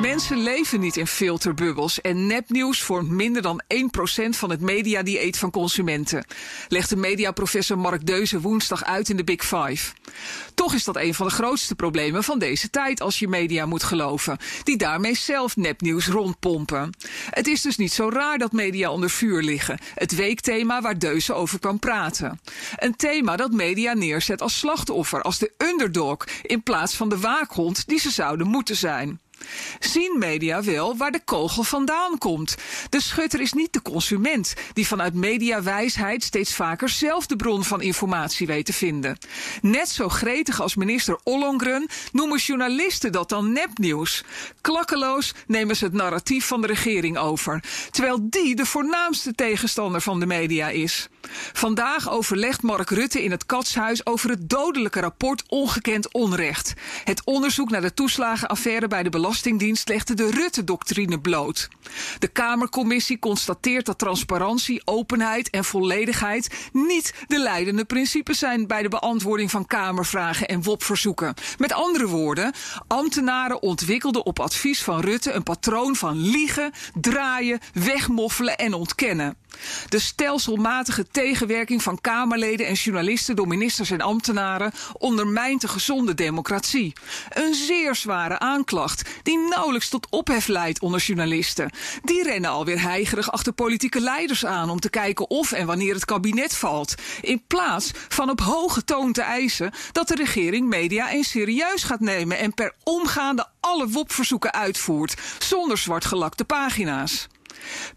Mensen leven niet in filterbubbels en nepnieuws vormt minder dan 1% van het mediadieet van consumenten, legt de mediaprofessor Mark Deuze woensdag uit in de Big Five. Toch is dat een van de grootste problemen van deze tijd als je media moet geloven, die daarmee zelf nepnieuws rondpompen. Het is dus niet zo raar dat media onder vuur liggen, het weekthema waar Deuze over kwam praten. Een thema dat media neerzet als slachtoffer, als de underdog, in plaats van de waakhond die ze zouden moeten zijn. Zien media wel waar de kogel vandaan komt? De schutter is niet de consument, die vanuit mediawijsheid steeds vaker zelf de bron van informatie weet te vinden. Net zo gretig als minister Ollongren noemen journalisten dat dan nepnieuws. Klakkeloos nemen ze het narratief van de regering over, terwijl die de voornaamste tegenstander van de media is. Vandaag overlegt Mark Rutte in het Katshuis over het dodelijke rapport Ongekend Onrecht. Het onderzoek naar de toeslagenaffaire bij de Belastingdienst legde de Rutte-doctrine bloot. De Kamercommissie constateert dat transparantie, openheid en volledigheid niet de leidende principes zijn bij de beantwoording van Kamervragen en WOP-verzoeken. Met andere woorden, ambtenaren ontwikkelden op advies van Rutte een patroon van liegen, draaien, wegmoffelen en ontkennen. De stelselmatige tegenwerking van Kamerleden en journalisten door ministers en ambtenaren ondermijnt de gezonde democratie. Een zeer zware aanklacht die nauwelijks tot ophef leidt onder journalisten. Die rennen alweer heigerig achter politieke leiders aan om te kijken of en wanneer het kabinet valt. In plaats van op hoge toon te eisen dat de regering media eens serieus gaat nemen en per omgaande alle WOP-verzoeken uitvoert, zonder zwartgelakte pagina's.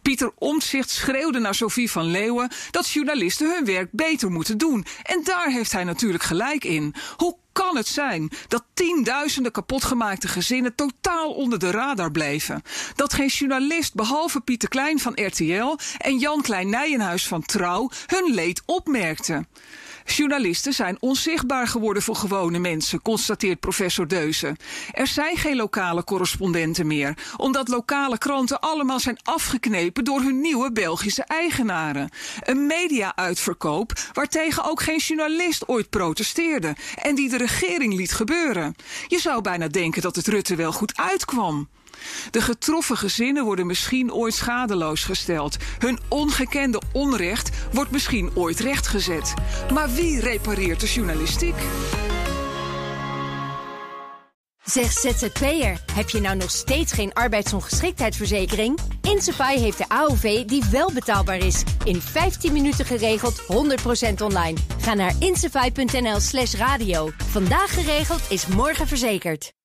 Pieter Omtzigt schreeuwde naar Sophie van Leeuwen dat journalisten hun werk beter moeten doen. En daar heeft hij natuurlijk gelijk in. Hoe kan het zijn dat tienduizenden kapotgemaakte gezinnen totaal onder de radar bleven? Dat geen journalist behalve Pieter Klein van RTL en Jan Klein Nijenhuis van Trouw hun leed opmerkte? Journalisten zijn onzichtbaar geworden voor gewone mensen, constateert professor Deuze. Er zijn geen lokale correspondenten meer, omdat lokale kranten allemaal zijn afgeknepen door hun nieuwe Belgische eigenaren. Een media-uitverkoop waartegen ook geen journalist ooit protesteerde en die de regering liet gebeuren. Je zou bijna denken dat het Rutte wel goed uitkwam. De getroffen gezinnen worden misschien ooit schadeloos gesteld. Hun ongekende onrecht wordt misschien ooit rechtgezet. Maar wie repareert de journalistiek? Zeg ZZP'er, heb je nou nog steeds geen arbeidsongeschiktheidsverzekering? Insafai heeft de AOV die wel betaalbaar is. In 15 minuten geregeld, 100% online. Ga naar insafai.nl slash radio. Vandaag geregeld is morgen verzekerd.